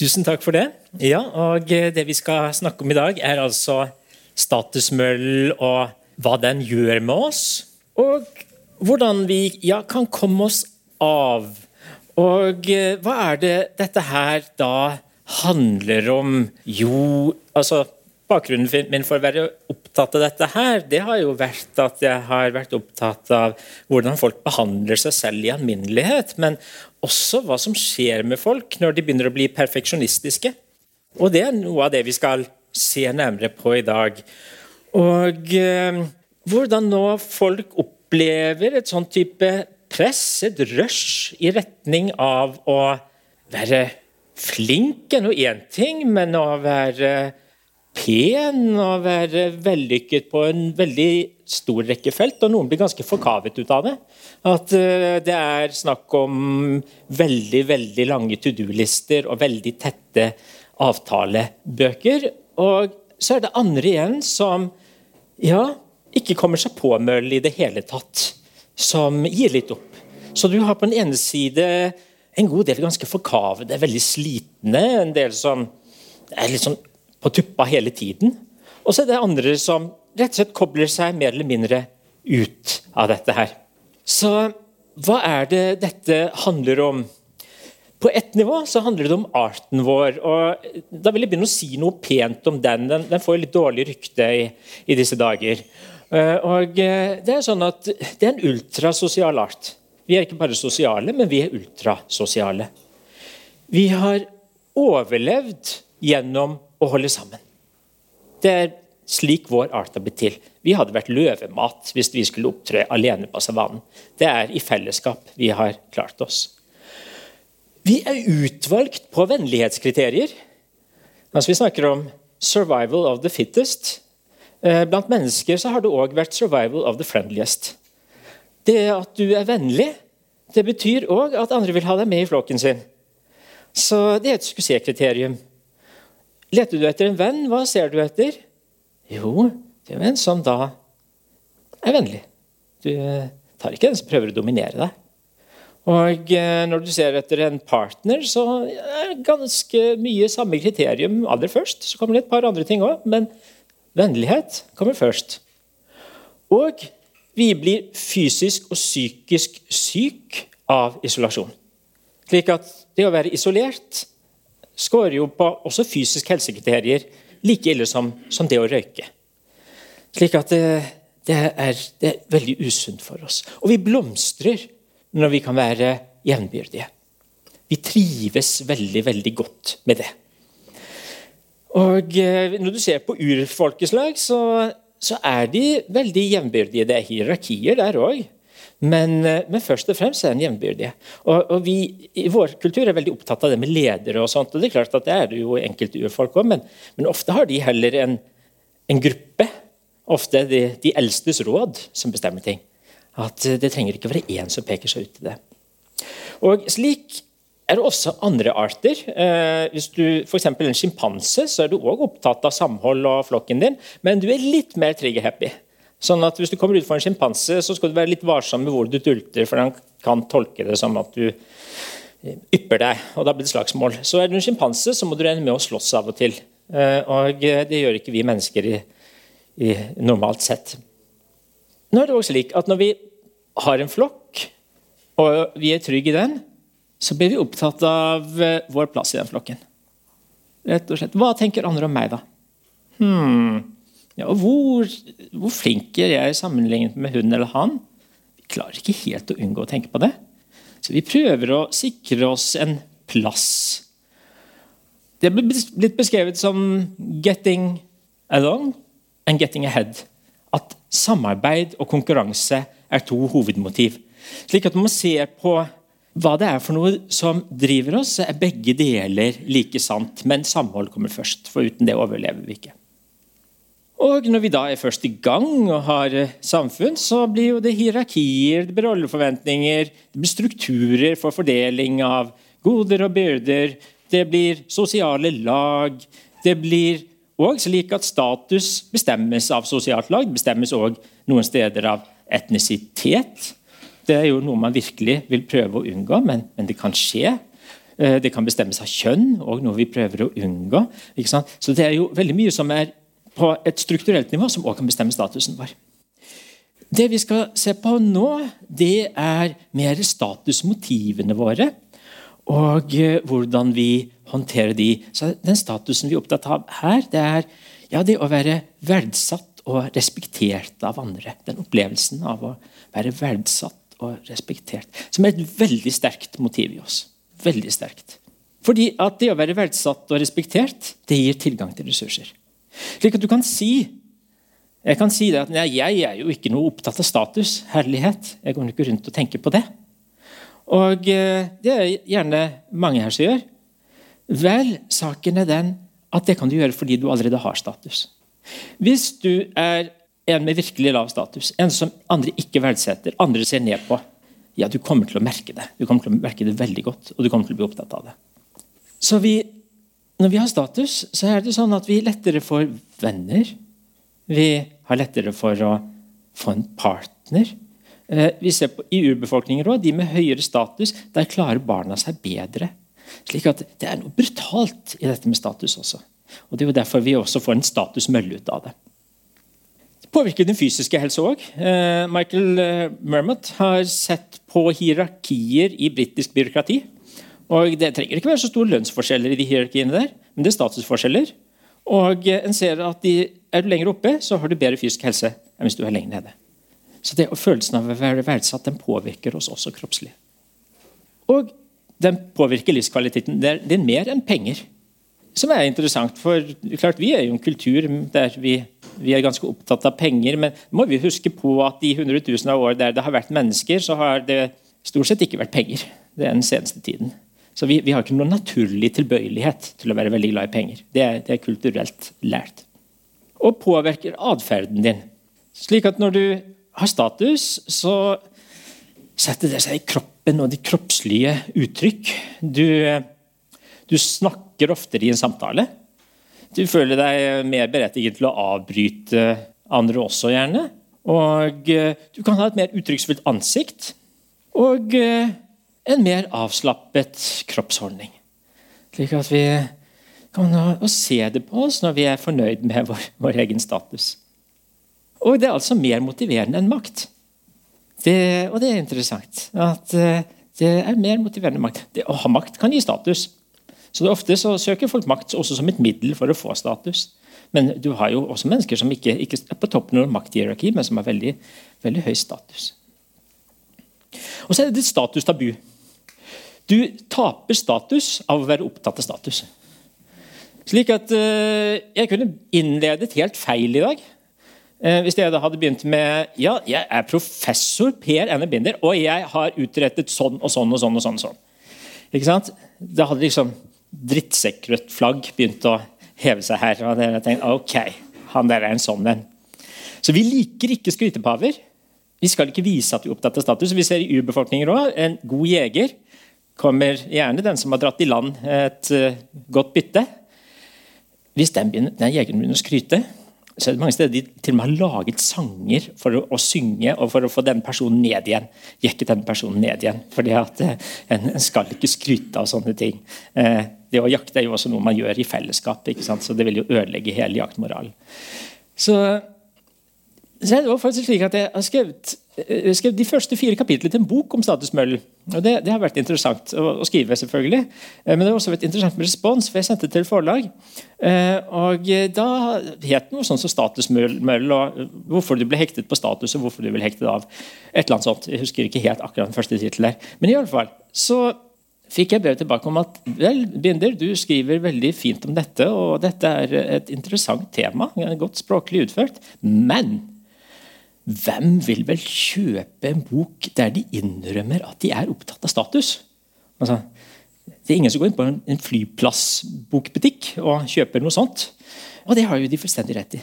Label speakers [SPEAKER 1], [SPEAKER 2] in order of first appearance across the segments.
[SPEAKER 1] Tusen takk for det. Ja, og Det vi skal snakke om i dag, er altså statusmøll og hva den gjør med oss. Og hvordan vi ja, kan komme oss av. Og eh, hva er det dette her da handler om? Jo, altså Bakgrunnen min for å være opptatt av dette her, det har jo vært at jeg har vært opptatt av hvordan folk behandler seg selv i alminnelighet. Men også hva som skjer med folk når de begynner å bli perfeksjonistiske. Og det er noe av det vi skal se nærmere på i dag. Og eh, hvordan nå folk opplever et sånn type press, et rush, i retning av å være flink er nå én ting, men å være pen og være vellykket på en veldig stor rekke felt, og noen blir ganske forkavet ut av det. At uh, det er snakk om veldig, veldig lange to do-lister og veldig tette avtalebøker. Og så er det andre igjen som ja, ikke kommer seg på møll i det hele tatt. Som gir litt opp. Så du har på den ene side en god del ganske forkavede, veldig slitne, en del som er litt sånn på tuppa hele tiden. Og så er det andre som rett og slett kobler seg mer eller mindre ut av dette her. Så hva er det dette handler om? På ett nivå så handler det om arten vår. og Da vil jeg begynne å si noe pent om den. Den, den får litt dårlig rykte i, i, disse dager. Eh, og eh, Det er sånn at det er en ultrasosial art. Vi er ikke bare sosiale, men vi er ultrasosiale. Vi har overlevd gjennom å holde sammen. Det er slik vår art har blitt til. Vi hadde vært løvemat hvis vi skulle opptre alene på savannen. Det er i fellesskap vi har klart oss. Vi er utvalgt på vennlighetskriterier. Altså vi snakker om 'survival of the fittest'. Eh, blant mennesker så har det òg vært 'survival of the friendliest'. Det at du er vennlig, det betyr òg at andre vil ha deg med i flokken sin. Så det er et suksesskriterium. Leter du etter en venn, hva ser du etter? Jo, det er en som da er vennlig. Du eh, tar ikke den som prøver å dominere deg. Og eh, når du ser etter en partner, så er det ganske mye samme kriterium aller først. Så kommer det et par andre ting òg, men vennlighet kommer først. Og vi blir fysisk og psykisk syk av isolasjon. Slik at det å være isolert skårer jo på også fysiske helsekriterier like ille som, som, det å røyke. Slik at det, det, er, det, er, veldig usunt for oss. Og vi blomstrer når vi kan være jevnbyrdige. Vi trives veldig, veldig godt med det. Og eh, Når du ser på urfolkeslag, så, så er de veldig jevnbyrdige. Det er hierarkier der òg. Men, eh, men, først og fremst er den jevnbyrdige. Og, og, vi i vår kultur er veldig opptatt av det med ledere. og sånt, og Det er klart at det er det jo enkelte urfolk òg, men, men, ofte har de heller en, en gruppe. Ofte de, de eldstes råd som bestemmer ting. At eh, Det trenger ikke være én som peker seg ut i det. Og Slik er det også andre arter. Eh, hvis du f.eks. en sjimpanse, så er du òg opptatt av samhold og flokken din, men du er litt mer trigger-happy. Sånn at Hvis du kommer ut for en sjimpanse, skal du være litt varsom med hvor du dulter, for han kan tolke det som at du ypper deg, og da blir det slagsmål. Så er du en sjimpanse, så må du regne med å slåss av og til. Eh, og det gjør ikke vi mennesker i, i normalt sett. Nå er det også slik at Når vi har en flokk, og vi er trygge i den, så blir vi opptatt av eh, vår plass i den flokken. Rett og slett. Hva tenker andre om meg, da? Hmm. Ja, og hvor, hvor flink er jeg sammenlignet med hun eller han? Vi klarer ikke helt å unngå å tenke på det. Så vi prøver å sikre oss en plass. Det er blitt beskrevet som 'getting along and getting ahead'. At samarbeid og konkurranse er to hovedmotiv. Slik at når man ser på hva det er for noe som driver oss, så er begge deler like sant. Men samhold kommer først, for uten det overlever vi ikke. Og når vi da er først i gang og har eh, samfunn, så blir jo det hierarkier, det blir rolleforventninger, det blir strukturer for fordeling av goder og byrder, det blir sosiale lag. Det blir òg slik at status bestemmes av sosialt lag, det bestemmes òg noen steder av etnisitet. Det er jo noe man virkelig vil prøve å unngå, men, men det kan skje. Eh, det kan bestemmes av kjønn, og noe vi prøver å unngå. Så det er jo veldig mye som er på et strukturelt nivå, som også kan bestemme statusen vår. Det vi skal se på nå, det er mer statusmotivene våre. Og eh, hvordan vi håndterer de. Så Den statusen vi er opptatt av her, det er ja, det å være verdsatt og respektert av andre. Den opplevelsen av å være verdsatt og respektert. Som er et veldig sterkt motiv i oss. Veldig sterkt. Fordi at det å være verdsatt og respektert, det gir tilgang til ressurser. Slik at du kan si jeg kan si det at nei, jeg er jo ikke noe opptatt av status, herlighet. Jeg går ikke rundt og tenker på det. Og eh, det er gjerne mange her som gjør. Vel, saken er den at det kan du gjøre fordi du allerede har status. Hvis du er en med virkelig lav status, en som andre ikke verdsetter, andre ser ned på, ja, du kommer til å merke det. Du kommer til å merke det veldig godt, og du kommer til å bli opptatt av det. Så vi, når vi har status, så er det sånn at vi lettere får venner. Vi har lettere for å få en partner. Eh, vi ser på, I urbefolkninger også, de med høyere status, der klarer barna seg bedre. Slik at Det er noe brutalt i dette med status også. Og Det er jo derfor vi også får en statusmølle ut av det påvirker den fysiske helse òg. Eh, Michael eh, Mermott har sett på hierarkier i britisk byråkrati. Og Det trenger ikke være så store lønnsforskjeller i de hierarkiene der, men det er statusforskjeller. Og eh, en ser at de, Er du lenger oppe, så har du bedre fysisk helse enn hvis du er lenger nede. Så det, Følelsen av å være verdsatt den påvirker oss også kroppslig. Og den påvirker livskvaliteten. Det er, det er mer enn penger. Som er interessant, for klart vi er jo en kultur der vi vi er ganske opptatt av penger, men må vi huske på at de 100 000 av år der det har vært mennesker, så har det stort sett ikke vært penger. Det er den seneste tiden. Så vi, vi har ikke noen naturlig tilbøyelighet til å være veldig glad i penger. Det er, det er kulturelt lært. Og påvirker atferden din. Slik at når du har status, så setter det seg i kroppen og de kroppslige uttrykk. Du, du snakker oftere i en samtale. Du føler deg mer berettiget til å avbryte andre også, gjerne. Og eh, du kan ha et mer uttrykksfullt ansikt. Og eh, en mer avslappet kroppsholdning. Slik at vi kan se det på oss når vi er fornøyd med vår, vår egen status. Og det er altså mer motiverende enn makt. Det, og det er interessant. At eh, det er mer motiverende enn makt. Det, å ha makt kan gi status. Så Ofte så søker folk makt også som et middel for å få status. Men du har jo også mennesker som ikke, ikke er på toppen av makthierarki, men som har veldig, veldig høy status. Og så er det status tabu. Du taper status av å være opptatt av status. Slik at uh, Jeg kunne innledet helt feil i dag. Uh, hvis jeg da hadde begynt med ja, jeg er professor Per Enne Binder, og jeg har utrettet sånn og sånn og sånn. og sånn. Og sånn. Ikke sant? Da hadde liksom drittsekkrødt flagg begynt å heve seg her. og jeg tenkte, ok, han der er en sånn en. Så vi liker ikke skrytepaver. Vi skal ikke vise at vi er opptatt av status. Vi ser i urbefolkninger òg. En god jeger kommer gjerne den som har dratt i land et uh, godt bytte. Hvis den, begynner, den jegeren begynner å skryte, så er det mange steder de til og med har laget sanger for å, å, synge og for å få den personen ned igjen. Jekke den personen ned igjen. fordi at uh, en, en, skal ikke skryte av sånne ting. Eh, det å jakte er jo også noe man gjør i fellesskap, så det vil jo ødelegge hele jaktmoralen. Så, det var faktisk slik at Jeg har skrevet, jeg skrevet de første fire kapitlene til en bok om statusmøll. og det, det, har vært interessant å, å, skrive, selvfølgelig. Eh, men det har også vært interessant med respons, for jeg sendte det til forlag. Eh, og Da het det noe sånn som statusmøll, og hvorfor du ble hektet på status, og hvorfor du ble hektet av. et eller annet sånt. Jeg husker ikke helt akkurat den første tittelen der. Men i alle fall, så fikk jeg brev tilbake om at vel, Binder, du skriver veldig fint om dette, og dette er et interessant tema, godt språklig utført, men hvem vil vel kjøpe en bok der de innrømmer at de er opptatt av status? Altså, det er ingen som går inn på en flyplassbokbutikk og kjøper noe sånt. Og det har jo de fullstendig rett i.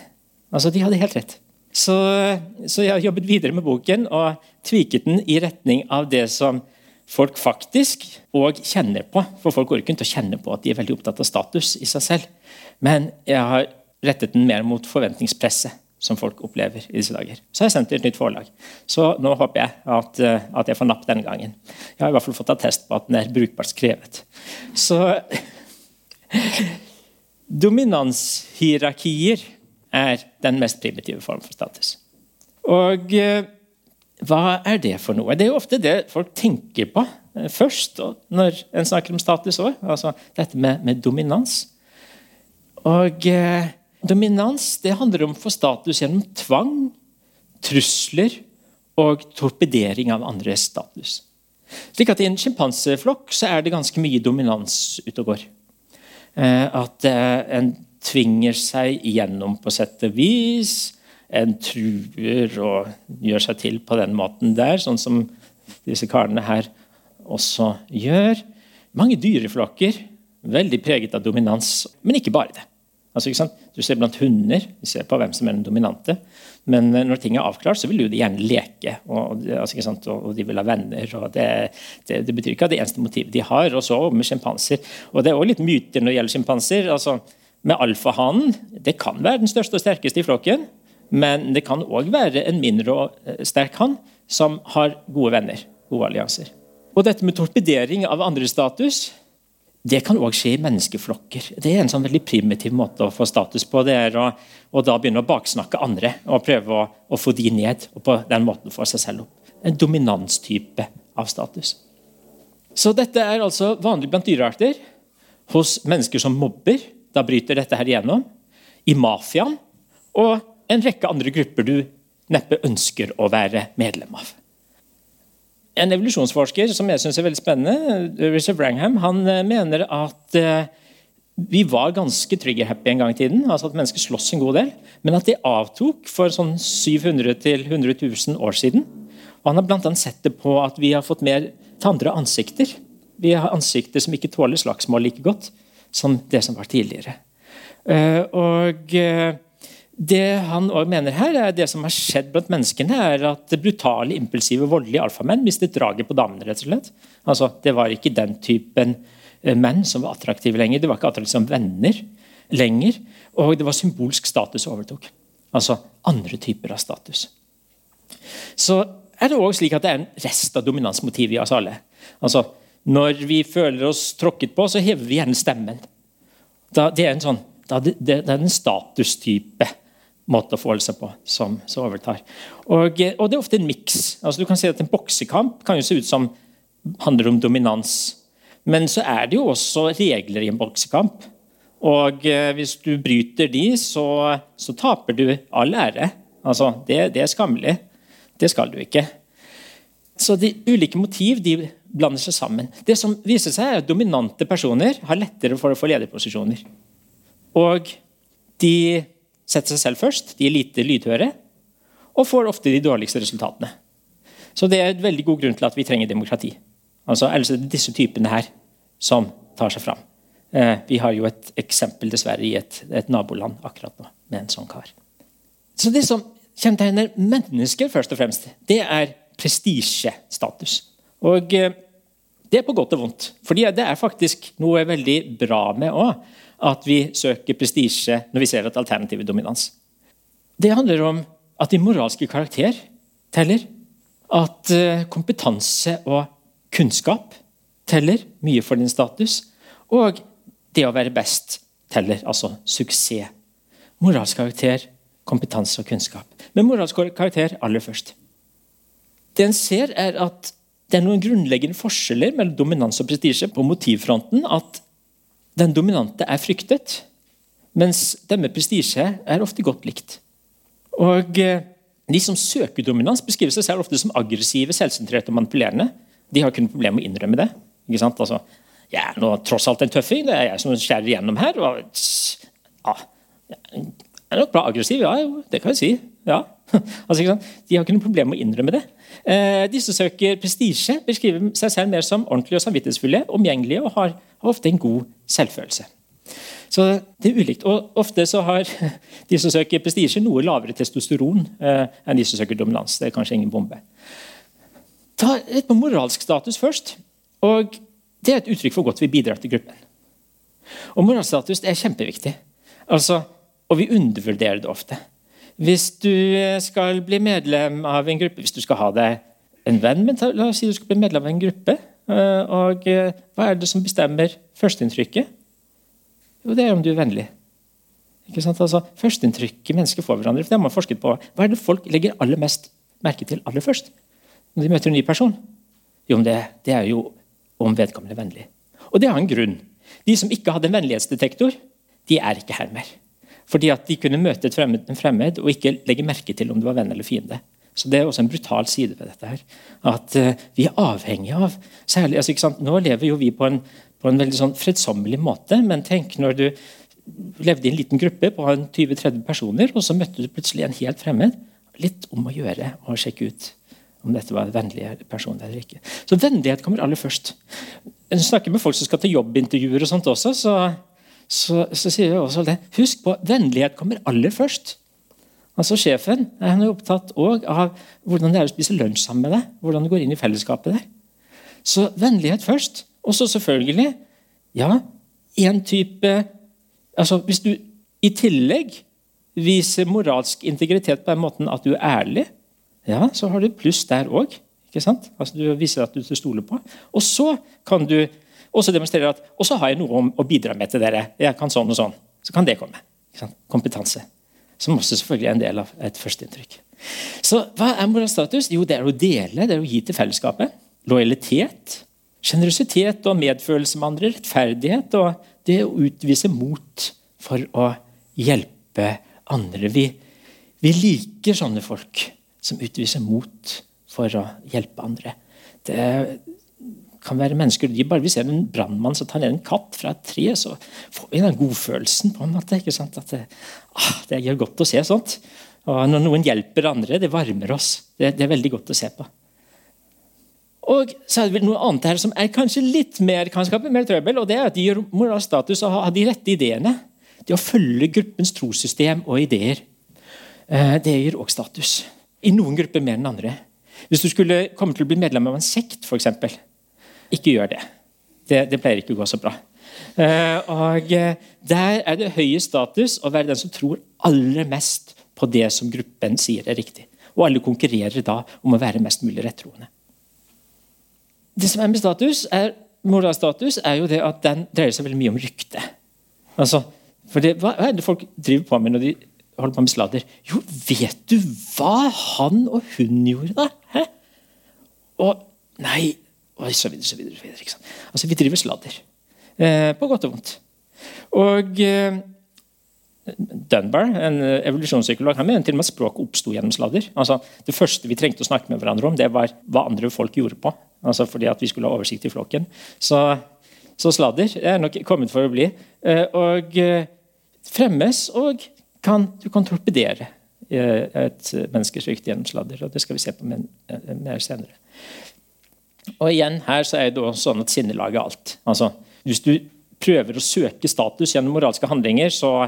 [SPEAKER 1] Altså, De hadde helt rett. Så, så jeg har jobbet videre med boken og tviket den i retning av det som folk faktisk og kjenner på. For folk går ikke rundt og kjenner på at de er veldig opptatt av status i seg selv. Men jeg har rettet den mer mot forventningspresset. Som folk opplever i disse dager. Så har jeg sendt til et nytt forlag. Så nå håper jeg at, eh, at jeg får napp denne gangen. Jeg har i hvert fall fått attest på at den er brukbart skrevet. Så Dominanshierarkier er den mest primitive form for status. Og eh, hva er det for noe? Det er jo ofte det folk tenker på eh, først når en snakker om status òg. Altså dette med, med, dominans. Og eh, dominans det handler om å få status gjennom tvang, trusler og torpedering av andres status. Slik at I en sjimpanseflokk er det ganske mye dominans ute og går. Eh, at eh, en tvinger seg igjennom på sett og vis en truer og gjør seg til på den måten der, sånn som disse karene her også gjør. Mange dyreflokker, veldig preget av dominans, men ikke bare det. Altså, du ser blant hunder, vi ser på hvem som er den dominante. Men eh, når ting er avklart, så vil jo de gjerne leke, og, altså, og de vil ha venner. og det, det, det, betyr ikke at det eneste motivet de har. Og så med sjimpanser. Og det er også litt myter når det gjelder sjimpanser. Altså, med alfahanen det kan være den største og sterkeste i flokken. Men det kan òg være en mindre og sterk han som har gode venner, gode allianser. Og dette med torpedering av andres status det kan òg skje i menneskeflokker. Det er en sånn veldig primitiv måte å få status på. det er å, å da begynne å baksnakke andre og prøve å, å, få de ned. og på den måten få seg selv opp. En dominanstype av status. Så dette er altså vanlig blant dyrearter. Hos mennesker som mobber. Da bryter dette her igjennom. I mafiaen. Og en rekke andre grupper du neppe ønsker å være medlem av. En evolusjonsforsker som jeg synes er veldig spennende, Richard Brangham, han eh, mener at eh, vi var ganske trigger-happy en gang i tiden. altså at Mennesker sloss en god del. Men at det avtok for sånn 700 000-100 000 år siden. Og Han har blant annet sett det på at vi har fått mer til andre ansikter. Vi har ansikter som ikke tåler slagsmål like godt som det som var tidligere. Eh, og det han også mener her, er det som har skjedd blant menneskene, er at brutale, impulsive, voldelige alfamenn mistet draget på damene. rett og slett. Altså, Det var ikke den typen eh, menn som var attraktive lenger. Det var ikke attraktive som venner lenger. Og det var symbolsk status overtok. Altså andre typer av status. Så er det også slik at det er en rest av dominansmotivet i oss alle. Altså, Når vi føler oss tråkket på, så hever vi gjerne stemmen. Da, det, er en sånn, det er en statustype måte å forholde seg på som, som overtar. Og, og, det er ofte en miks. Altså, du kan si at En boksekamp kan jo se ut som handler om dominans. Men så er det jo også regler i en boksekamp. Og eh, hvis du bryter de, så, så taper du all ære. Altså, det, det, er skammelig. Det skal du ikke. Så de ulike motiv de blander seg sammen. Det som viser seg er at Dominante personer har lettere for å få lederposisjoner. Og de setter seg selv først, de er lite lydhøre, og får ofte de dårligste resultatene. Så det er et veldig god grunn til at vi trenger demokrati. Altså, det disse typene her som tar seg fram. Eh, vi har jo et eksempel dessverre i et, et, naboland akkurat nå med en sånn kar. Så Det som kjennetegner mennesker, først og fremst, det er prestisjestatus. Og eh, det er på godt og vondt. fordi det er faktisk noe veldig bra med òg at vi søker prestisje når vi ser et alternativ i dominans. Det handler om at din moralske karakter teller. At eh, kompetanse og kunnskap teller mye for din status. Og det å være best teller, altså suksess. Moralsk karakter, kompetanse og kunnskap. Men moralsk karakter aller først. Det en ser, er at det er noen grunnleggende forskjeller mellom dominans og prestisje på motivfronten. At den dominante er fryktet, mens den med prestisje er ofte godt likt. Og eh, De som søker dominans, beskriver seg selv ofte som aggressive, selvsentrerte og manipulerende. De har ikke noe problem med å innrømme det. ikke sant? Altså, jeg er nå tross alt en tøffing. Det er jeg som skjærer igjennom her. og ja, Jeg er nok bra aggressiv, ja, det kan jeg si. ja. altså, De har ikke noe problem med å innrømme det. Eh, de som søker prestisje, beskriver seg selv mer som ordentlige og samvittighetsfulle, omgjengelige og har ofte en god selvfølelse. Så det er ulikt. Og ofte så har de som søker prestisje, noe lavere testosteron eh, enn de som søker dominans. Det er kanskje ingen bombe. Ta litt på moralsk status først. Og Det er et uttrykk for godt vi bidrar til gruppen. Og Moralsk status er kjempeviktig. Altså, og vi undervurderer det ofte. Hvis du skal bli medlem av en gruppe, hvis du skal ha deg en venn men La oss si du skal bli medlem av en gruppe. Eh, og eh, hva er det som bestemmer førsteinntrykket? Jo, det er om du er vennlig. Ikke sant? Altså, Førsteinntrykket mennesker får hverandre. for det har man forsket på. Hva er det folk legger aller mest merke til aller først når de møter en ny person? Jo, det, det er jo om vedkommende er vennlig. Og det har en grunn. De som ikke hadde en vennlighetsdetektor, de er ikke her mer. Fordi at de kunne møte fremmed, en fremmed og ikke legge merke til om det var venn eller fiende. Så Det er også en brutal side ved dette. her. At uh, Vi er avhengig av særlig, altså, ikke sant? Nå lever jo vi på en, på en veldig sånn fredsommelig måte, men tenk når du levde i en liten gruppe på 20-30 personer, og så møtte du plutselig en helt fremmed. Litt om å gjøre å sjekke ut om dette var en vennlig person eller ikke. Så vennlighet kommer aller først. Når du snakker med folk som skal til jobbintervjuer, og sånt også, så, så, så sier vi også det. Husk på, vennlighet kommer aller først. Altså Sjefen han er opptatt av hvordan det er å spise lunsj sammen med deg. hvordan du går inn i fellesskapet der. Så vennlighet først. Og så selvfølgelig ja, en type altså Hvis du i tillegg viser moralsk integritet på den måten at du er ærlig, ja, så har du pluss der òg. Altså, du viser at du stoler på. Og så kan du også demonstrerer at og så har jeg noe å bidra med til dere. Jeg kan sånn og sånn. Så kan det komme. Kompetanse. Som også selvfølgelig er en del av et førsteinntrykk. Så hva er moralstatus? Jo, det er å dele, det er å gi til fellesskapet. Lojalitet. Sjenerøsitet og medfølelse med andre. Rettferdighet og det å utvise mot for å hjelpe andre. Vi, vi liker sånne folk som utviser mot for å hjelpe andre. Det kan være mennesker, de Bare vi ser en brannmann som tar ned en katt fra et tre, så får vi den godfølelsen. på en måte, ikke sant? At det, ah, det gjør godt å se sånt. Og Når noen hjelper andre, det varmer oss. Det, det er veldig godt å se på. Og så er det vel noe annet her som er kanskje litt mer, kan skape mer trøbbel. og det er at De gjør moralsk status og har de rette ideene. Det å følge gruppens trossystem og ideer. Eh, det gir også status. I noen grupper mer enn andre. Hvis du skulle komme til å bli medlem av en sekt, f.eks., ikke gjør det. det. det. pleier ikke å gå så bra. Eh, og eh, Der er det høye status å være den som tror aller mest på det som gruppen sier er riktig. Og alle konkurrerer da om å være mest mulig rettroende. Det som er med status, er, moralstatus, er jo det at den dreier seg veldig mye om rykte. Altså, for det, hva er det folk driver på med når de holder på med sladder? Jo, vet du hva han og hun gjorde, da? Hæ? Og Nei og så videre, så videre. Så videre ikke sant? Altså, Vi driver sladder. Eh, på godt og vondt. Og eh, Dunbar, en evolusjonspsykolog, han mener til og med at språket oppsto gjennom sladder. Altså, det første vi trengte å snakke med hverandre om, det var hva andre folk gjorde på. Altså fordi at vi skulle ha oversikt i flokken. Så, så sladder er nok kommet for å bli. Eh, og eh, fremmes og kan, du kan torpedere eh, et menneskes rykte gjennom sladder. og Det skal vi se på mer senere. Og igjen her så er det sånn at sinnelaget er alt. Altså, hvis du prøver å søke status gjennom moralske handlinger, så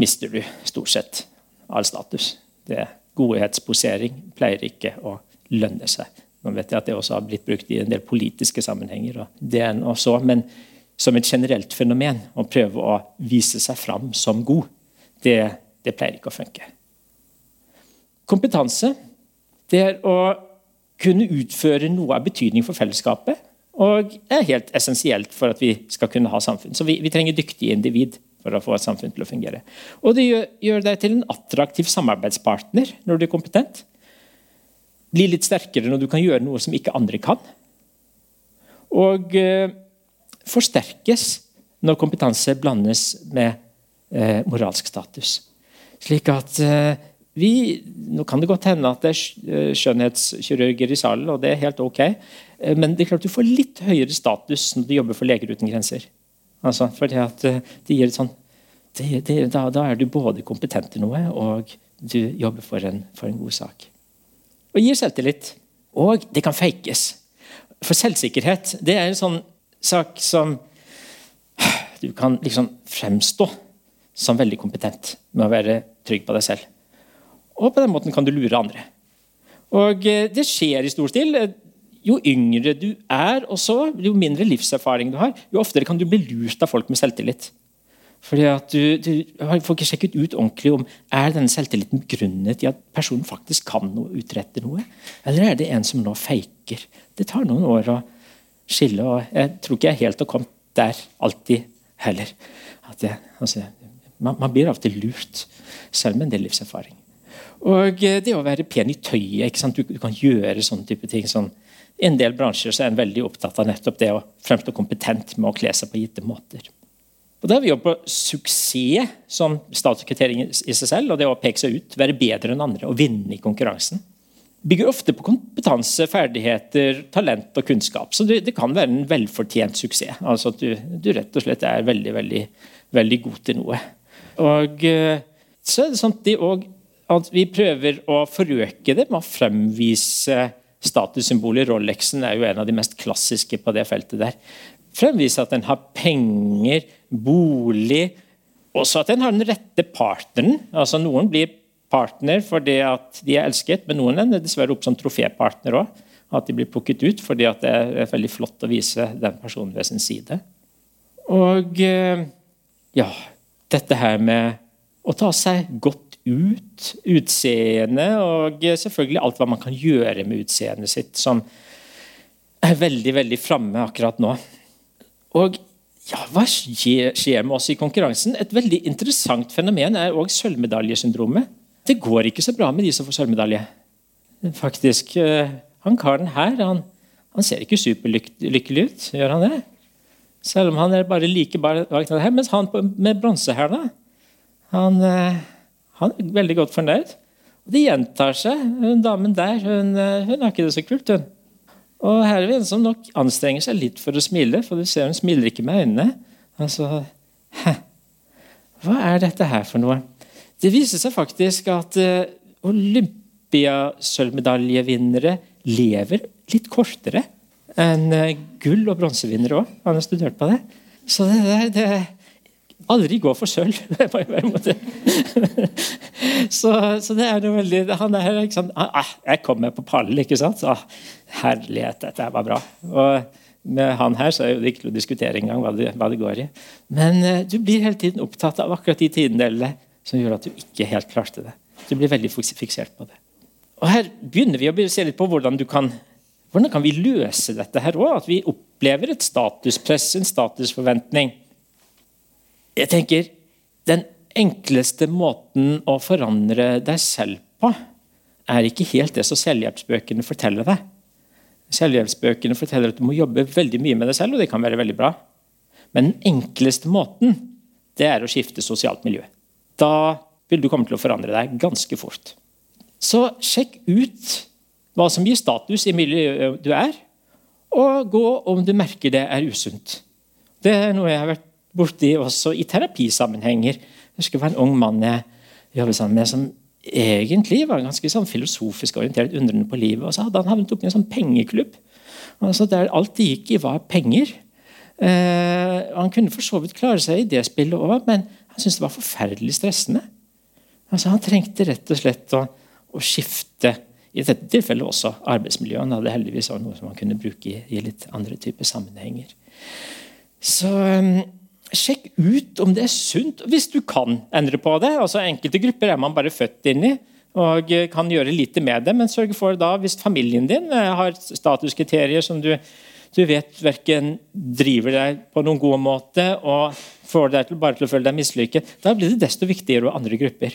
[SPEAKER 1] mister du stort sett all status. Det Godhetsposering pleier ikke å lønne seg. Nå vet jeg at det også har blitt brukt i en del politiske sammenhenger. og det er også, Men som et generelt fenomen å prøve å vise seg fram som god, det, det pleier ikke å funke. Kompetanse det er å kunne utføre noe av betydning for fellesskapet. Og er helt essensielt for at vi skal kunne ha samfunn. Så vi, vi trenger dyktige individ for å få et samfunn til å fungere. Og det gjør, gjør deg til en attraktiv samarbeidspartner når du er kompetent blir litt sterkere når du kan gjøre noe som ikke andre kan. Og eh, forsterkes når kompetanse blandes med eh, moralsk status. Slik at eh, vi, Nå kan det godt hende at det er eh, skjønnhetskirurger i salen, og det er helt ok, eh, men det er klart du får litt høyere status når du jobber for Leger uten grenser. Altså, fordi at eh, det gir et sånn, det, det, da, da, er du både kompetent til noe, og du jobber for en, for en god sak og gir selvtillit. Og det kan fakes. For selvsikkerhet det er en sånn sak som Du kan liksom fremstå som veldig kompetent med å være trygg på deg selv. Og på den måten kan du lure andre. Og eh, det skjer i stor stil. Jo yngre du er, også, jo mindre livserfaring du har, jo oftere kan du bli lurt av folk med selvtillit. Fordi at du, du får ikke sjekket ut ordentlig om er denne selvtilliten begrunnet i at personen faktisk kan noe, utrette noe, eller er det en som nå faker. Det tar noen år å skille, og jeg tror ikke jeg helt har kommet der alltid heller. Jeg, altså, man, man, blir av og til lurt, selv med en del livserfaring. Og eh, det å være pen i tøyet, du, du, kan gjøre sånne type ting. Sånn. I en del bransjer så er en veldig opptatt av nettopp det å fremstå kompetent med å kle seg på gitte måter. Og Da er vi jo på suksess som statskriterium i seg selv, og det å peke seg ut, være bedre enn andre og vinne i konkurransen. Bygger ofte på kompetanse, ferdigheter, talent og kunnskap. Så det, det kan være en velfortjent suksess. Altså at du, du, rett og slett er veldig, veldig, veldig god til noe. Og eh, så er det sånn at, at vi prøver å forøke det med å fremvise statussymboler. Rolexen er jo en av de mest klassiske på det feltet der fremvise at en har penger, bolig, også at en har den rette partneren. Altså Noen blir partner fordi at de er elsket, men noen ender dessverre opp som trofépartner òg. At de blir plukket ut fordi at det er veldig flott å vise den personen ved sin side. Og eh, ja, dette her med å ta seg godt ut, utseende og selvfølgelig alt hva man kan gjøre med utseendet sitt, som er veldig, veldig framme akkurat nå. Og ja, hva skjer, med oss i konkurransen? Et veldig interessant fenomen er òg sølvmedaljesyndromet. Det går ikke så bra med de som får sølvmedalje. Faktisk, eh, Han karen her han, han ser ikke superlykkelig ut, gjør han det? Selv om han er bare like bak her. Mens han med bronse her, da, han, eh, han, er veldig godt fornøyd. Og det gjentar seg. Hun damen der hun, eh, hun har ikke det så kult. hun. Og her er vi en som nok anstrenger seg litt for å smile, for du ser hun smiler ikke med øynene. Altså, hæ? Hva er dette her for noe? Det viser seg faktisk at uh, olympiasølvmedaljevinnere lever litt kortere enn uh, gull- og bronsevinnere òg. Han har studert på det. Så det der, det, aldri gå for sølv. så, så, det er noe veldig Han er liksom ah, Jeg kommer på pallen, ikke sant? Ah, herlighet, dette var bra. Og med han her så er det ikke å diskutere engang hva, det, hva det går i. Men uh, du blir hele tiden opptatt av akkurat de tidendelene som gjør at du ikke helt klarte det. Du blir veldig fiksert på det. Og Her begynner vi å se litt på hvordan, du kan, hvordan kan vi løse dette her òg. At vi opplever et statuspress, en statusforventning. Jeg tenker Den enkleste måten å forandre deg selv på, er ikke helt det som selvhjelpsbøkene forteller deg. Selvhjelpsbøkene forteller at du må jobbe veldig mye med deg selv, og det kan være veldig bra. Men den enkleste måten det er å skifte sosialt miljø. Da vil du komme til å forandre deg ganske fort. Så sjekk ut hva som gir status i miljøet du er, og gå om du merker det er usunt. Det er noe jeg har vært borti også i terapisammenhenger. Jeg husker det var en ung mann jeg jobbet sammen med, som egentlig var ganske sånn filosofisk orientert, undrende på livet. Og så hadde han havnet opp i en sånn pengeklubb altså der alt det gikk i, var penger. Eh, han kunne for så vidt klare seg i det spillet òg, men han syntes det var forferdelig stressende. Altså, han trengte rett og slett å, å skifte i dette tilfellet også arbeidsmiljøet. Han hadde heldigvis noe som han kunne bruke i, i litt andre typer sammenhenger. Så um, Sjekk ut om det er sunt, hvis du kan endre på det. Altså Enkelte grupper er man bare født inn i og kan gjøre lite med det. Men sørg for da, hvis familien din eh, har statuskriterier som du, du vet verken driver deg på noen god måte og får deg til bare til å føle deg mislykket, da blir det desto viktigere å andre grupper.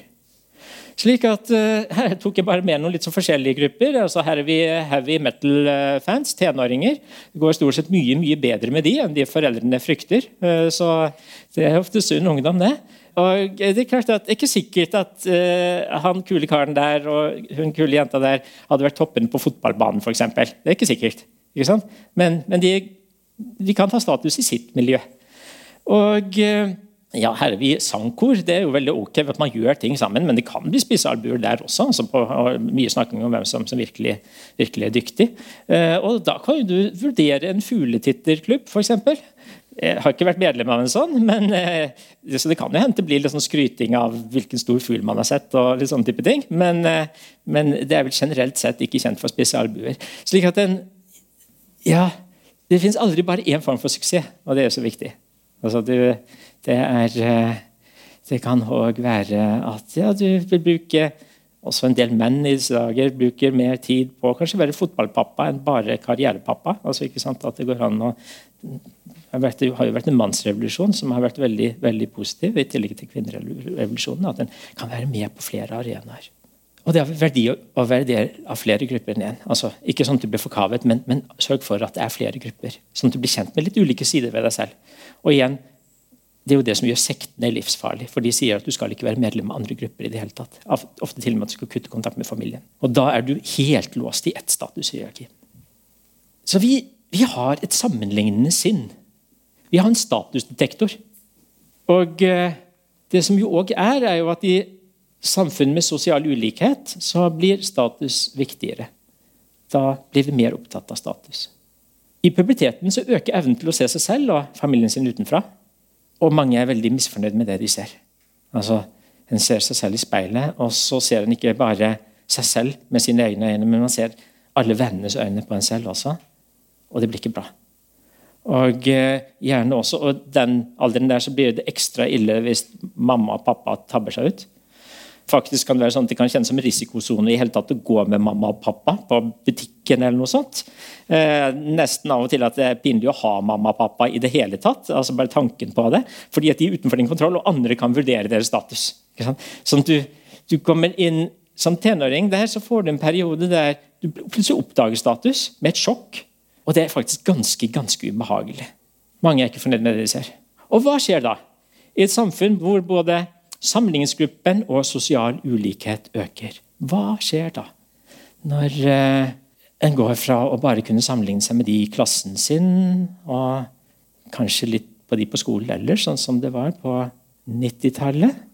[SPEAKER 1] Slik at uh, Her tok jeg bare med noen litt så forskjellige grupper. altså Her er vi heavy metal-fans, tenåringer. Det går stort sett mye mye bedre med de enn de foreldrene frykter. Så det er ofte sunn ungdom, det. Og det er klart at det er ikke sikkert at han kule karen der og hun kule jenta der hadde vært toppen på fotballbanen, f.eks. Det er ikke sikkert. Ikke men, men de, de, kan ta status i sitt miljø. Og ja, her er vi sangkor. Det er jo veldig ok at man gjør ting sammen, men det kan bli spissealbuer der også. Altså på, mye snakking om hvem som, som virkelig, virkelig, er dyktig. Eh, og Da kan du vurdere en fugletitterklubb, f.eks. Jeg har ikke vært medlem av en sånn, men eh, så det kan jo hende det blir litt sånn skryting av hvilken stor fugl man har sett. og litt sånne type ting, men, eh, men, det er vel generelt sett ikke kjent for spisse. Slik at en, ja, Det finnes aldri bare én form for suksess, og det er jo så viktig. Altså, du, Det, er, eh, det kan òg være at ja, du vil bruke også en del menn i disse dager bruker mer tid på å kanskje være fotballpappa enn bare karrierepappa. Altså, ikke sant, at det går an å det har jo vært en mannsrevolusjon som har vært veldig, veldig positiv, i tillegg til kvinnerevolusjonen. At den kan være med på flere arenaer. Og det har verdi å være del av flere grupper enn én. Altså, ikke sånn at du blir forkavet, men, men, sørg for at det er flere grupper. Sånn at du blir kjent med litt ulike sider ved deg selv. Og igjen, det er jo det som gjør sektene livsfarlig. For de sier at du skal ikke være medlem av andre grupper. i det hele tatt. Ofte til og med at du skal kutte kontakt med familien. Og da er du helt låst i ett statushierarki. Så vi, vi, har et sammenlignende sinn. Vi har en statusdetektor. Og eh, det som jo òg er, er jo at i samfunn med sosial ulikhet så blir status viktigere. Da blir vi mer opptatt av status. I puberteten så øker evnen til å se seg selv og familien sin utenfra. Og mange er veldig misfornøyd med det de ser. Altså, En ser seg selv i speilet, og så ser en ikke bare seg selv med sine egne øyne, men man ser alle vennenes øyne på en selv også. Og det blir ikke bra. Og eh, gjerne også, og den alderen der så blir det ekstra ille hvis mamma og pappa tabber seg ut faktisk kan det være sånn at det kan kjennes som risikosone i hele tatt å gå med mamma og pappa på butikken. eller noe sånt. Eh, nesten av og til at det er pinlig å ha mamma og pappa i det hele tatt. altså bare tanken på det, Fordi at de er utenfor din kontroll, og andre kan vurdere deres status. Sånn at du, du, kommer inn Som tenåring der så får du en periode der du plutselig oppdager status med et sjokk. Og det er faktisk ganske, ganske ubehagelig. Mange er ikke fornøyd med det de ser. Og hva skjer da? I et samfunn hvor både samlingsgruppen og sosial ulikhet øker. Hva skjer da? Når eh, en går fra å bare kunne sammenligne seg med de i klassen sin, og kanskje litt på de på skolen ellers, sånn som det var på 90-tallet,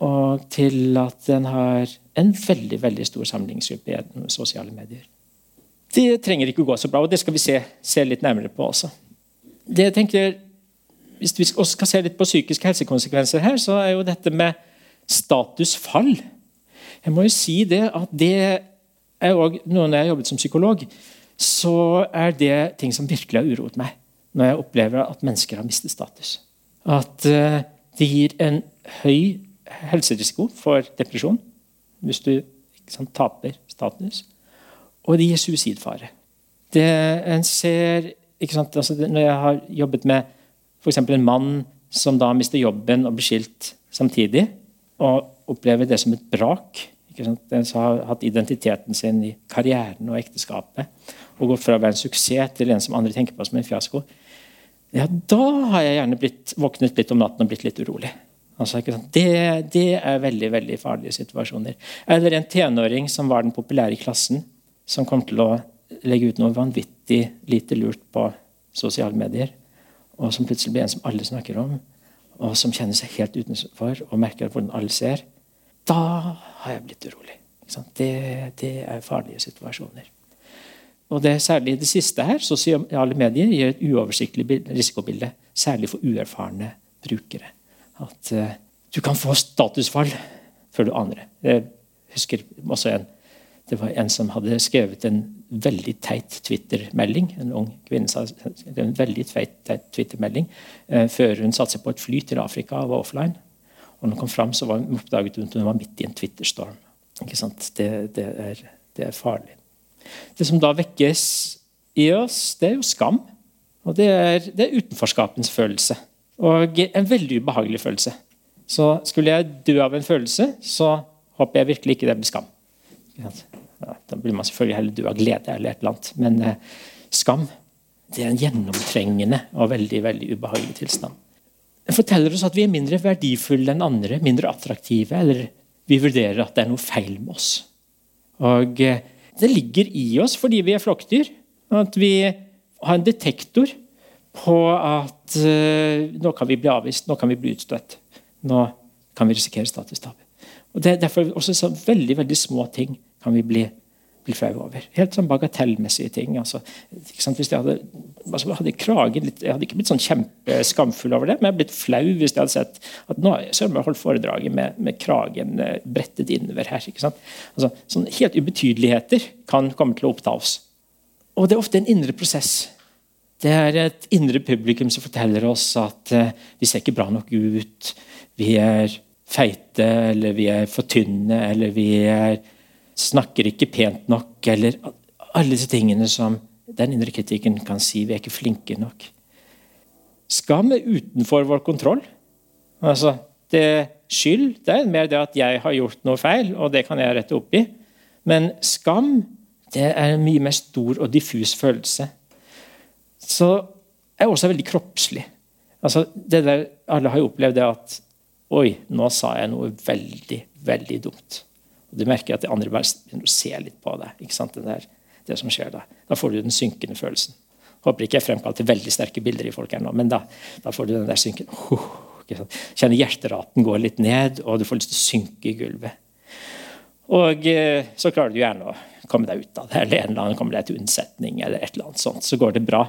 [SPEAKER 1] og til at en har en veldig veldig stor sammenligningsgruppe gjennom sosiale medier. Det trenger ikke å gå så bra, og det skal vi se, se litt nærmere på også. Det jeg tenker hvis vi også skal se litt på psykiske helsekonsekvenser her, så er jo dette med statusfall Jeg må jo si det at det er også, Når jeg har jobbet som psykolog, så er det ting som virkelig har uroet meg. Når jeg opplever at mennesker har mistet status. At uh, det gir en høy helserisiko for depresjon hvis du sant, taper status. Og det gir suicidfare. Det en ser sant, altså, Når jeg har jobbet med F.eks. en mann som da mister jobben og blir skilt samtidig, og opplever det som et brak. Den har hatt identiteten sin i karrieren og ekteskapet, og gått fra å være en suksess til en som andre tenker på som en fiasko. Ja, da har jeg gjerne blitt, våknet litt om natten og blitt litt urolig. Altså, det, det, er veldig veldig farlige situasjoner. Eller en tenåring som var den populære i klassen, som kom til å legge ut noe vanvittig lite lurt på sosiale medier og som plutselig blir en som alle snakker om, og som kjenner seg helt utenfor og merker hvordan alle ser, da har jeg blitt urolig. Det, det, er farlige situasjoner. Og det er særlig det siste her, Sosiale medier gir et uoversiktlig risikobilde, særlig for uerfarne brukere. At uh, du kan få statusfall før du aner det. Jeg husker også en det var en som hadde skrevet en veldig teit Twitter-melding. En ung kvinne sa en veldig teit Twitter-melding eh, før hun satte seg på et fly til Afrika og var offline. Og når hun kom fram, så var hun oppdaget at hun var midt i en Twitter-storm. Det, det, er, det, er, farlig. Det som da vekkes i oss, det er jo skam. Og det er, det er utenforskapens følelse. Og en veldig ubehagelig følelse. Så skulle jeg dø av en følelse, så håper jeg virkelig ikke det blir skam. Ja, da blir man selvfølgelig heller død av glede eller et eller annet. Men eh, skam det er en gjennomtrengende og veldig veldig ubehagelig tilstand. Forteller oss at vi er mindre verdifulle enn andre, mindre attraktive, eller vi vurderer at det er noe feil med oss. Og eh, Det ligger i oss fordi vi er flokkdyr. At vi har en detektor på at uh, nå kan vi bli avvist, nå kan vi bli utstøtt. Nå kan vi risikere statustap. Og Det er derfor også så veldig veldig små ting kan vi bli, bli flau over. Helt sånn bagatellmessige ting. Altså, hvis jeg hadde, altså, hadde kragen litt, jeg hadde ikke blitt sånn kjempeskamfull over det, men jeg hadde blitt flau hvis jeg hadde sett at nå har jeg holdt foredraget med, med, kragen eh, brettet innover her. ikke sant? Altså, sånn Helt ubetydeligheter kan komme til å oppta oss. Og det er ofte en indre prosess. Det er et indre publikum som forteller oss at uh, vi ser ikke bra nok ut. Vi er feite, eller vi er for tynne, eller vi er, snakker ikke pent nok. Eller alle disse tingene som den indre kritikken kan si. Vi er ikke flinke nok. Skam er utenfor vår kontroll. Altså, det Skyld det er mer det at jeg har gjort noe feil, og det kan jeg rette opp i. Men skam det er en mye mer stor og diffus følelse. Så er også veldig kroppslig. Altså, det der, alle har jo opplevd det at Oi, nå sa jeg noe veldig, veldig dumt. Og Du merker at de andre bare begynner å se litt på deg. ikke sant, det, der, det som skjer Da Da får du den synkende følelsen. Håper ikke jeg fremkalte veldig sterke bilder i folk her nå, men da, da får du den der synkende uh, Kjenner hjerteraten går litt ned, og du får lyst til å synke i gulvet. Og eh, så klarer du gjerne å komme deg ut av det, eller en eller annen kommer deg til unnsetning, eller et eller annet sånt, så går det bra.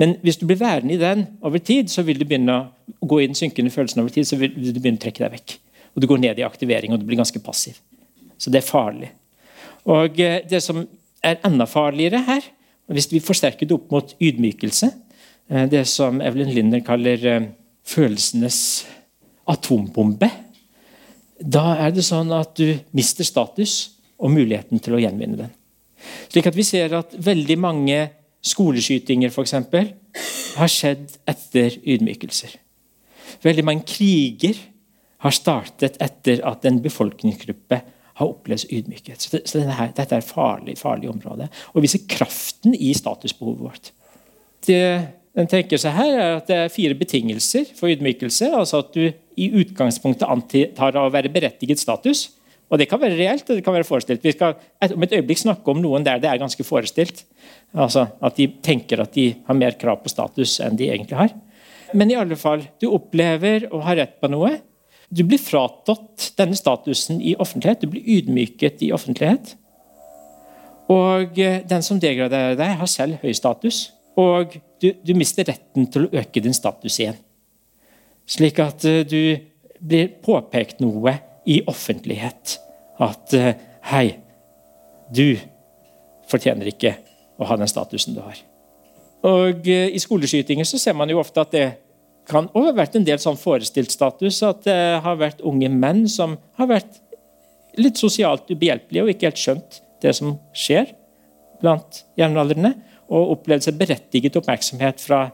[SPEAKER 1] Men hvis du blir værende i den over tid, så vil du begynne å gå i den synkende følelsen over tid, så vil du begynne å trekke deg vekk. Og Du går ned i aktivering, og du blir ganske passiv. Så det er farlig. Og eh, Det som er enda farligere her, hvis vi forsterker det opp mot ydmykelse, eh, det som Evelyn Linder kaller eh, følelsenes atombombe, da er det sånn at du mister status og muligheten til å gjenvinne den. Slik at Vi ser at veldig mange skoleskytinger for eksempel, har skjedd etter ydmykelser. Veldig mange kriger har startet etter at en befolkningsgruppe har opplevd ydmykhet. Så, det, så dette, her, dette er et farlig, farlig område. Og viser kraften i statusbehovet vårt. Det den tenker seg her er at Det er fire betingelser for ydmykelse. altså At du i utgangspunktet antar å være berettiget status. Og Det kan være reelt og det kan være forestilt. Vi skal om et øyeblikk snakke om noen der det er ganske forestilt. Altså At de tenker at de har mer krav på status enn de egentlig har. Men i alle fall, du opplever å ha rett på noe. Du blir fratatt denne statusen i offentlighet. Du blir ydmyket i offentlighet. Og eh, den som degraderer deg, har selv høy status. Og du, du, mister retten til å øke din status igjen. Slik at uh, du blir påpekt noe i offentlighet. At uh, hei, du fortjener ikke å ha den statusen du har. Og I skoleskytinger så ser man jo ofte at det kan også ha vært en del sånn forestilt status. At det har vært unge menn som har vært litt sosialt ubehjelpelige og ikke helt skjønt det som skjer blant jevnaldrende og opplevd seg berettiget oppmerksomhet fra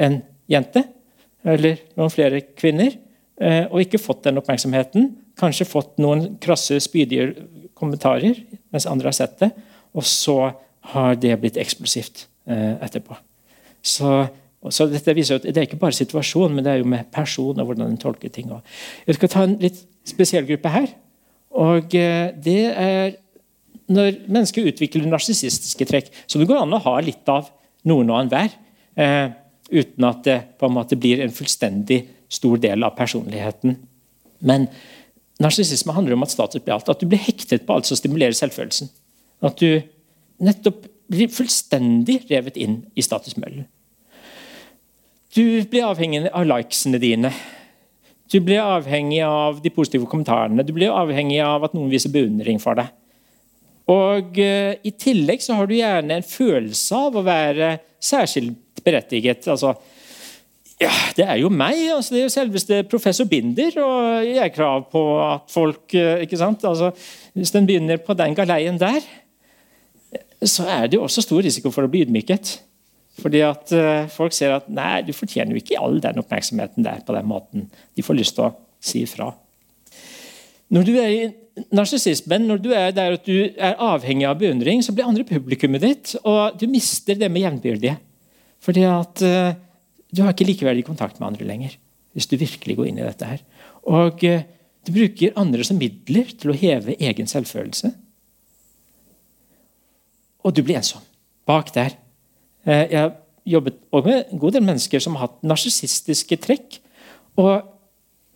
[SPEAKER 1] en jente eller noen flere kvinner, eh, og ikke fått den oppmerksomheten. Kanskje fått noen krasse, spydige kommentarer mens andre har sett det. Og så har det blitt eksplosivt eh, etterpå. Så, så dette viser at Det er ikke bare situasjonen, men det er jo med person og hvordan en tolker ting. Jeg skal ta en litt spesiell gruppe her. og eh, Det er når mennesker utvikler narsissistiske trekk, så det går an å ha litt av noen og enhver, eh, uten at det på en måte blir en fullstendig stor del av personligheten. Men narsissisme handler om at status blir alt. At du blir hektet på alt som stimulerer selvfølelsen. At du nettopp blir fullstendig revet inn i statusmøllen. Du blir avhengig av likesene dine. Du blir avhengig av de positive kommentarene. Du blir avhengig av at noen viser beundring for deg. Og uh, I tillegg så har du gjerne en følelse av å være særskilt berettiget. altså ja, det er jo meg. altså Det er jo selveste professor Binder. Og jeg har krav på at folk uh, ikke sant, altså Hvis den begynner på den galeien der, så er det jo også stor risiko for å bli ydmyket. Fordi at uh, folk ser at nei, du fortjener jo ikke all den oppmerksomheten der på den måten. De får lyst til å si ifra. Når du er i narsissismen, når du er der at du er avhengig av beundring, så blir andre publikummet ditt, og du mister det med jevnbyrdige. Fordi at uh, du har ikke likeverdig kontakt med andre lenger. Hvis du virkelig går inn i dette her. Og uh, du bruker andre som midler til å heve egen selvfølelse. Og du blir ensom. Bak der. Uh, jeg har jobbet med en god del mennesker som har hatt narsissistiske trekk. Og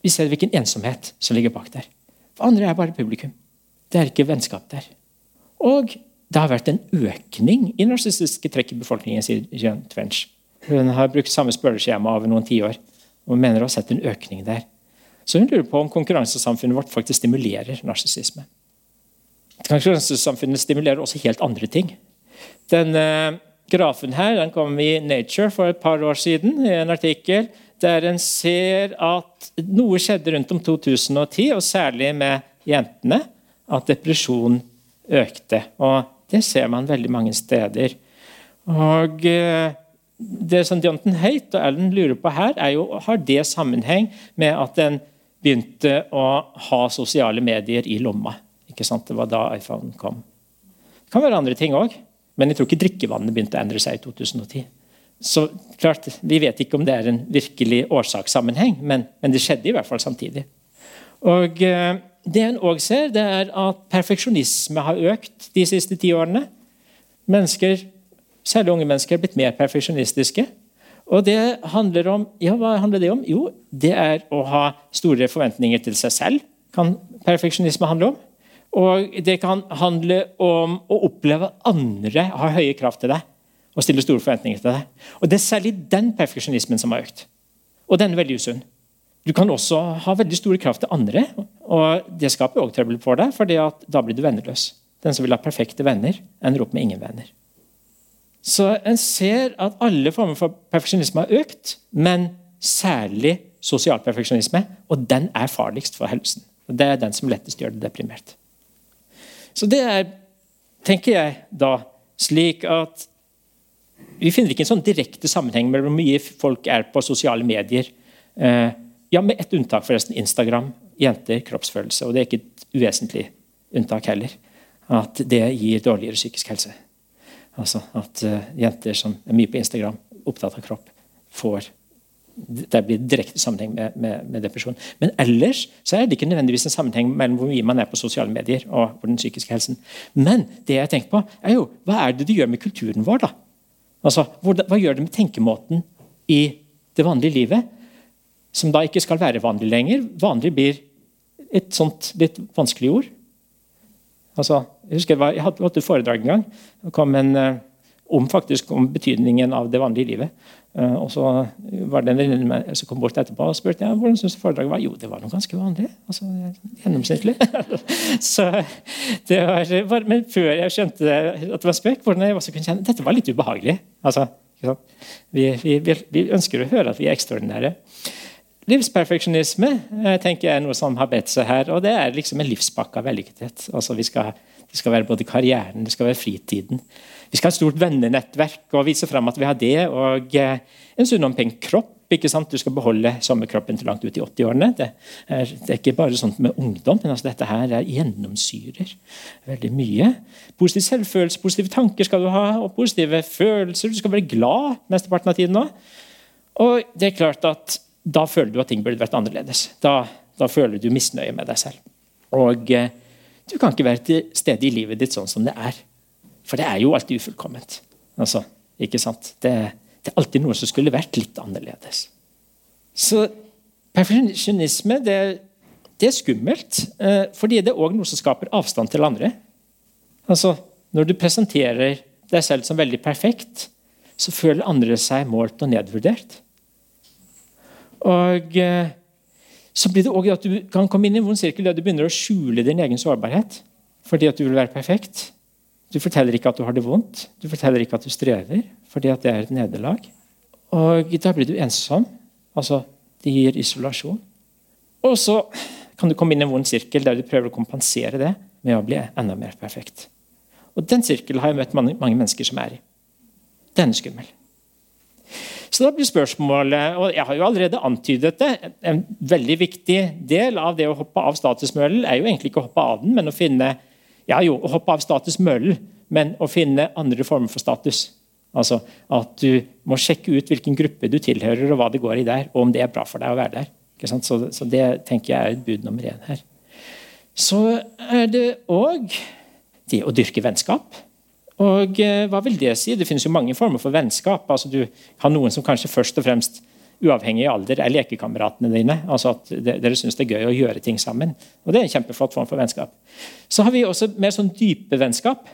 [SPEAKER 1] vi ser hvilken ensomhet som ligger bak der. For andre er bare publikum. Det er ikke vennskap der. Og det har vært en økning i narsissistiske trekk i befolkningen, sier Jean Twench. Hun har brukt samme spørreskjema over noen tiår og mener å ha sett en økning der. Så hun lurer på om konkurransesamfunnet vårt faktisk stimulerer narsissisme. Konkurransesamfunnet stimulerer også helt andre ting. Den, eh, grafen her den kom i Nature for et par år siden, i en artikkel der en ser at noe skjedde rundt om 2010, og særlig med jentene, at depresjon økte. Og det ser man veldig mange steder. Og eh, Det som Jonathan Haight og Alan lurer på her, er jo har det sammenheng med at en begynte å ha sosiale medier i lomma. Ikke sant? Det var da iPhone kom. Det kan være andre ting òg, men jeg tror ikke drikkevannet begynte å endre seg i 2010. Så klart, Vi vet ikke om det er en virkelig årsakssammenheng, men, men det skjedde i hvert fall samtidig. Og eh, Det en òg ser, det er at perfeksjonisme har økt de siste ti årene. Mennesker, Særlig unge mennesker er blitt mer perfeksjonistiske. Og det handler om, ja, Hva handler det om? Jo, det er å ha store forventninger til seg selv. kan perfeksjonisme handle om. Og det kan handle om å oppleve andre har høye krav til deg og stille store forventninger til deg. Og Det er særlig den perfeksjonismen som har økt. Og den er veldig usunn. Du kan også ha veldig store krav til andre, og det skaper også trøbbel for deg, for da blir du venneløs. Den som vil ha perfekte venner, ender opp med ingen venner. Så en ser at alle former for perfeksjonisme har økt, men særlig sosial perfeksjonisme, og den er farligst for helsen. Og Det er den som lettest gjør det deprimert. Så det er, tenker jeg da, slik at vi finner ikke en sånn direkte sammenheng mellom hvor mye folk er på sosiale medier. Eh, ja, Med ett unntak, forresten. Instagram. Jenter, kroppsfølelse. Og det er ikke et uvesentlig unntak heller. At det gir dårligere psykisk helse. Altså at uh, jenter som er mye på Instagram, opptatt av kropp, får det blir direkte sammenheng med, med, med, depresjon. Men ellers så er det ikke nødvendigvis en sammenheng mellom hvor mye man er på sosiale medier og den psykiske helsen. Men det jeg tenker på, er jo, hva er det det gjør med kulturen vår? da? Altså, Hva gjør det med tenkemåten i det vanlige livet, som da ikke skal være vanlig lenger? Vanlig blir et sånt litt vanskelig ord. Altså, jeg husker Jeg hadde hatt et foredrag en gang. Det kom en, uh, om, faktisk, om betydningen av det vanlige livet. Uh, og så var det en som kom bort etterpå og spurte ja, hvordan synes foredraget var. Jo, det var noe ganske vanlig. altså Gjennomsnittlig. så det var, Men før jeg skjønte at det var spøk, hvordan jeg også kunne kjenne dette var litt ubehagelig. altså vi, vi, vi, ønsker å høre at vi er ekstraordinære. Livsperfeksjonisme eh, tenker jeg er noe som har bedt seg her. og Det er liksom en livspakke av vellykkethet. Altså, det skal være både karrieren det skal være fritiden. Vi skal ha et stort vennenettverk og vise fram at vi har det. Og eh, en sunn og pen kropp. ikke sant? Du skal beholde sommerkroppen til langt ut i 80-årene. Det, det, er ikke bare sånt med ungdom, men altså dette her er gjennomsyrer veldig mye. Positiv selvfølelse, positive tanker skal du ha, og positive følelser. Du skal være glad mesteparten av tiden nå. Og det er klart at da føler du at ting burde vært annerledes. Da, da føler du misnøye med deg selv. Og eh, du kan ikke være til stede i livet ditt sånn som det er. For det er jo alltid ufullkomment. Altså, ikke sant? Det, det, er alltid noe som skulle vært litt annerledes. Så perfeksjonisme det, det, er skummelt, eh, fordi det er òg noe som skaper avstand til andre. Altså, Når du presenterer deg selv som veldig perfekt, så føler andre seg målt og nedvurdert. Og eh, så blir det også at Du kan komme inn i en vond sirkel der du begynner å skjule din egen sårbarhet fordi at du vil være perfekt. Du forteller ikke at du har det vondt, du forteller ikke at du strever, fordi det er et nederlag. Og da blir du ensom. Altså, det gir isolasjon. Og så kan du komme inn i en vond sirkel der du prøver å kompensere det med å bli enda mer perfekt. Og Den sirkelen har jeg møtt mange, mange mennesker som er i. Den er skummel. Så da blir spørsmålet, og Jeg har jo allerede antydet det. En veldig viktig del av det å hoppe av statusmølen er jo egentlig ikke å hoppe av den, men å finne ja jo, å hoppe av statusmøllen, men å finne andre former for status. Altså At du må sjekke ut hvilken gruppe du tilhører, og hva det går i der, og om det er bra for deg å være der. Så, så, Det tenker jeg er et bud nummer én her. Så er det òg det å dyrke vennskap. Og eh, hva vil det si? Det finnes jo mange former for vennskap. Altså, du har noen som kanskje først og fremst uavhengig av alder er lekekameratene dine. altså at Dere syns det er gøy å gjøre ting sammen. Og Det er en kjempeflott form for vennskap. Så har vi også mer sånn dype vennskap.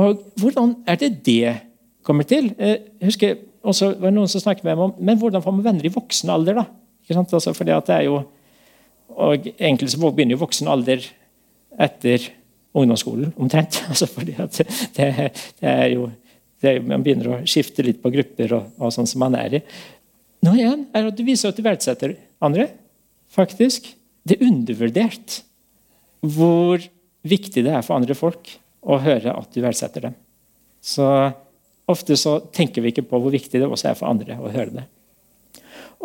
[SPEAKER 1] Og Hvordan er det det kommer til? Jeg eh, husker også var det noen som snakket med meg om men hvordan får man venner i voksen alder. da? Ikke sant? Altså, fordi at det er jo, og Egentlig så begynner jo voksen alder etter ungdomsskolen, omtrent. Altså fordi at det, det, er jo det, man begynner å skifte litt på grupper og, og sånn som man er i. Nå igjen er at du viser at du verdsetter andre. faktisk. Det er undervurdert hvor viktig det er for andre folk å høre at du verdsetter dem. Så Ofte så tenker vi ikke på hvor viktig det også er for andre å høre det.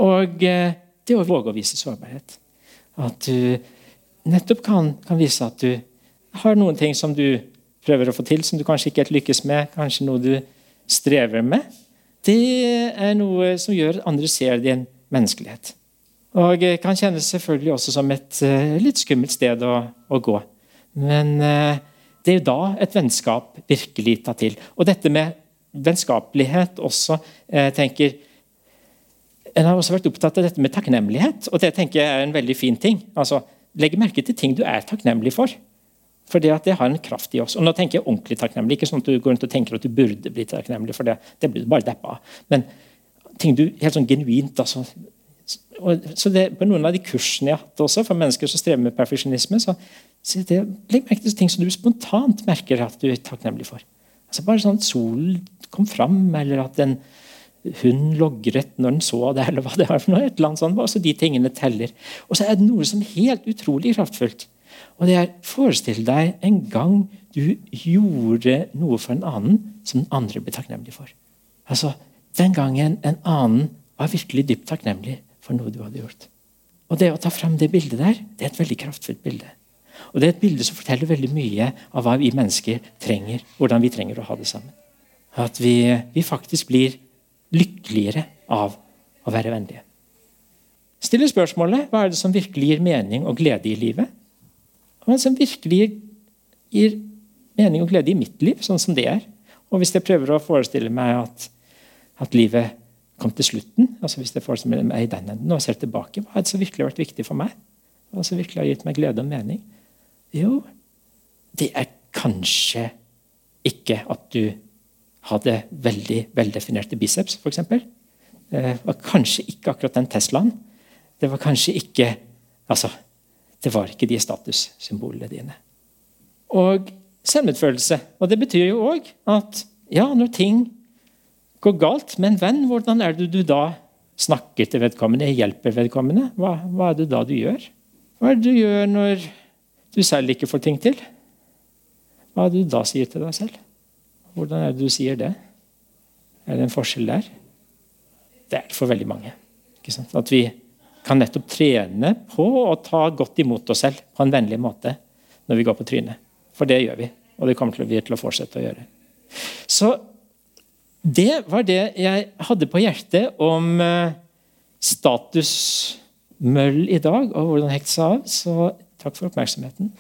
[SPEAKER 1] Og eh, det å våge å vise sårbarhet. At du nettopp kan, kan, vise at du har noen ting som du prøver å få til, som du kanskje ikke helt lykkes med, kanskje noe du strever med. Det er noe som gjør at andre ser din menneskelighet. Og det kan kjennes selvfølgelig også som et uh, litt skummelt sted å, å gå. Men uh, det er jo da et vennskap virkelig tar til. Og dette med vennskapelighet også uh, tenker En har også vært opptatt av dette med takknemlighet, og det tenker jeg er en veldig fin ting. Altså, Legge merke til ting du er takknemlig for. For det, det har en kraft i oss. Og nå tenker jeg ordentlig takknemlig. Ikke sånn at du går rundt og tenker at du burde bli takknemlig, for det, det blir du bare deppa av. Men ting du helt sånn genuint altså, og, så det, På noen av de kursene jeg har hatt også, for mennesker som strever med perfeksjonisme, så, så det, legg merke til ting som du spontant merker at du er takknemlig for. Altså Bare sånn at solen kom fram, eller at en hund logret når den så det, eller hva det er for noe. et eller annet sånt, altså De tingene teller. Og så er det noe som er helt utrolig kraftfullt. Og det er Forestill deg en gang du gjorde noe for en annen som den andre ble takknemlig for. Altså, Den gangen en annen var virkelig dypt takknemlig for noe du hadde gjort. Og Det å ta fram det bildet der, det er et veldig kraftfullt bilde. Og Det er et bilde som forteller veldig mye av hva vi mennesker trenger. Hvordan vi trenger å ha det sammen. At vi, vi faktisk blir lykkeligere av å være vennlige. Stille spørsmålet hva er det som virkelig gir mening og glede i livet? Er som virkelig gir mening og glede i mitt liv, sånn som det er? Og hvis jeg prøver å forestille meg at, at livet kom til slutten, altså hvis jeg forestiller meg i den enden og ser tilbake, hva er det som virkelig har vært viktig for meg? Hva som virkelig har gitt meg glede og mening? Jo, det er kanskje ikke at du hadde veldig veldefinerte biceps, f.eks. Det var kanskje ikke akkurat den Teslaen. Det var kanskje ikke altså, det var ikke de statussymbolene dine. Og selvmedfølelse. Og det betyr jo òg at ja, når ting går galt med en venn, hvordan er det du da snakker til vedkommende, hjelper vedkommende? Hva, hva er det da du gjør? Hva er det du gjør når du selv ikke får ting til? Hva er det du da sier til deg selv? Hvordan er det du sier det? Er det en forskjell der? Det er det for veldig mange. At vi kan nettopp trene på å ta godt imot oss selv på en vennlig måte når vi går på trynet. For det gjør vi, og det kommer vi til å fortsette å gjøre. Så det var det jeg hadde på hjertet om eh, statusmøll i dag, og hvordan hekt seg av. Så takk for oppmerksomheten.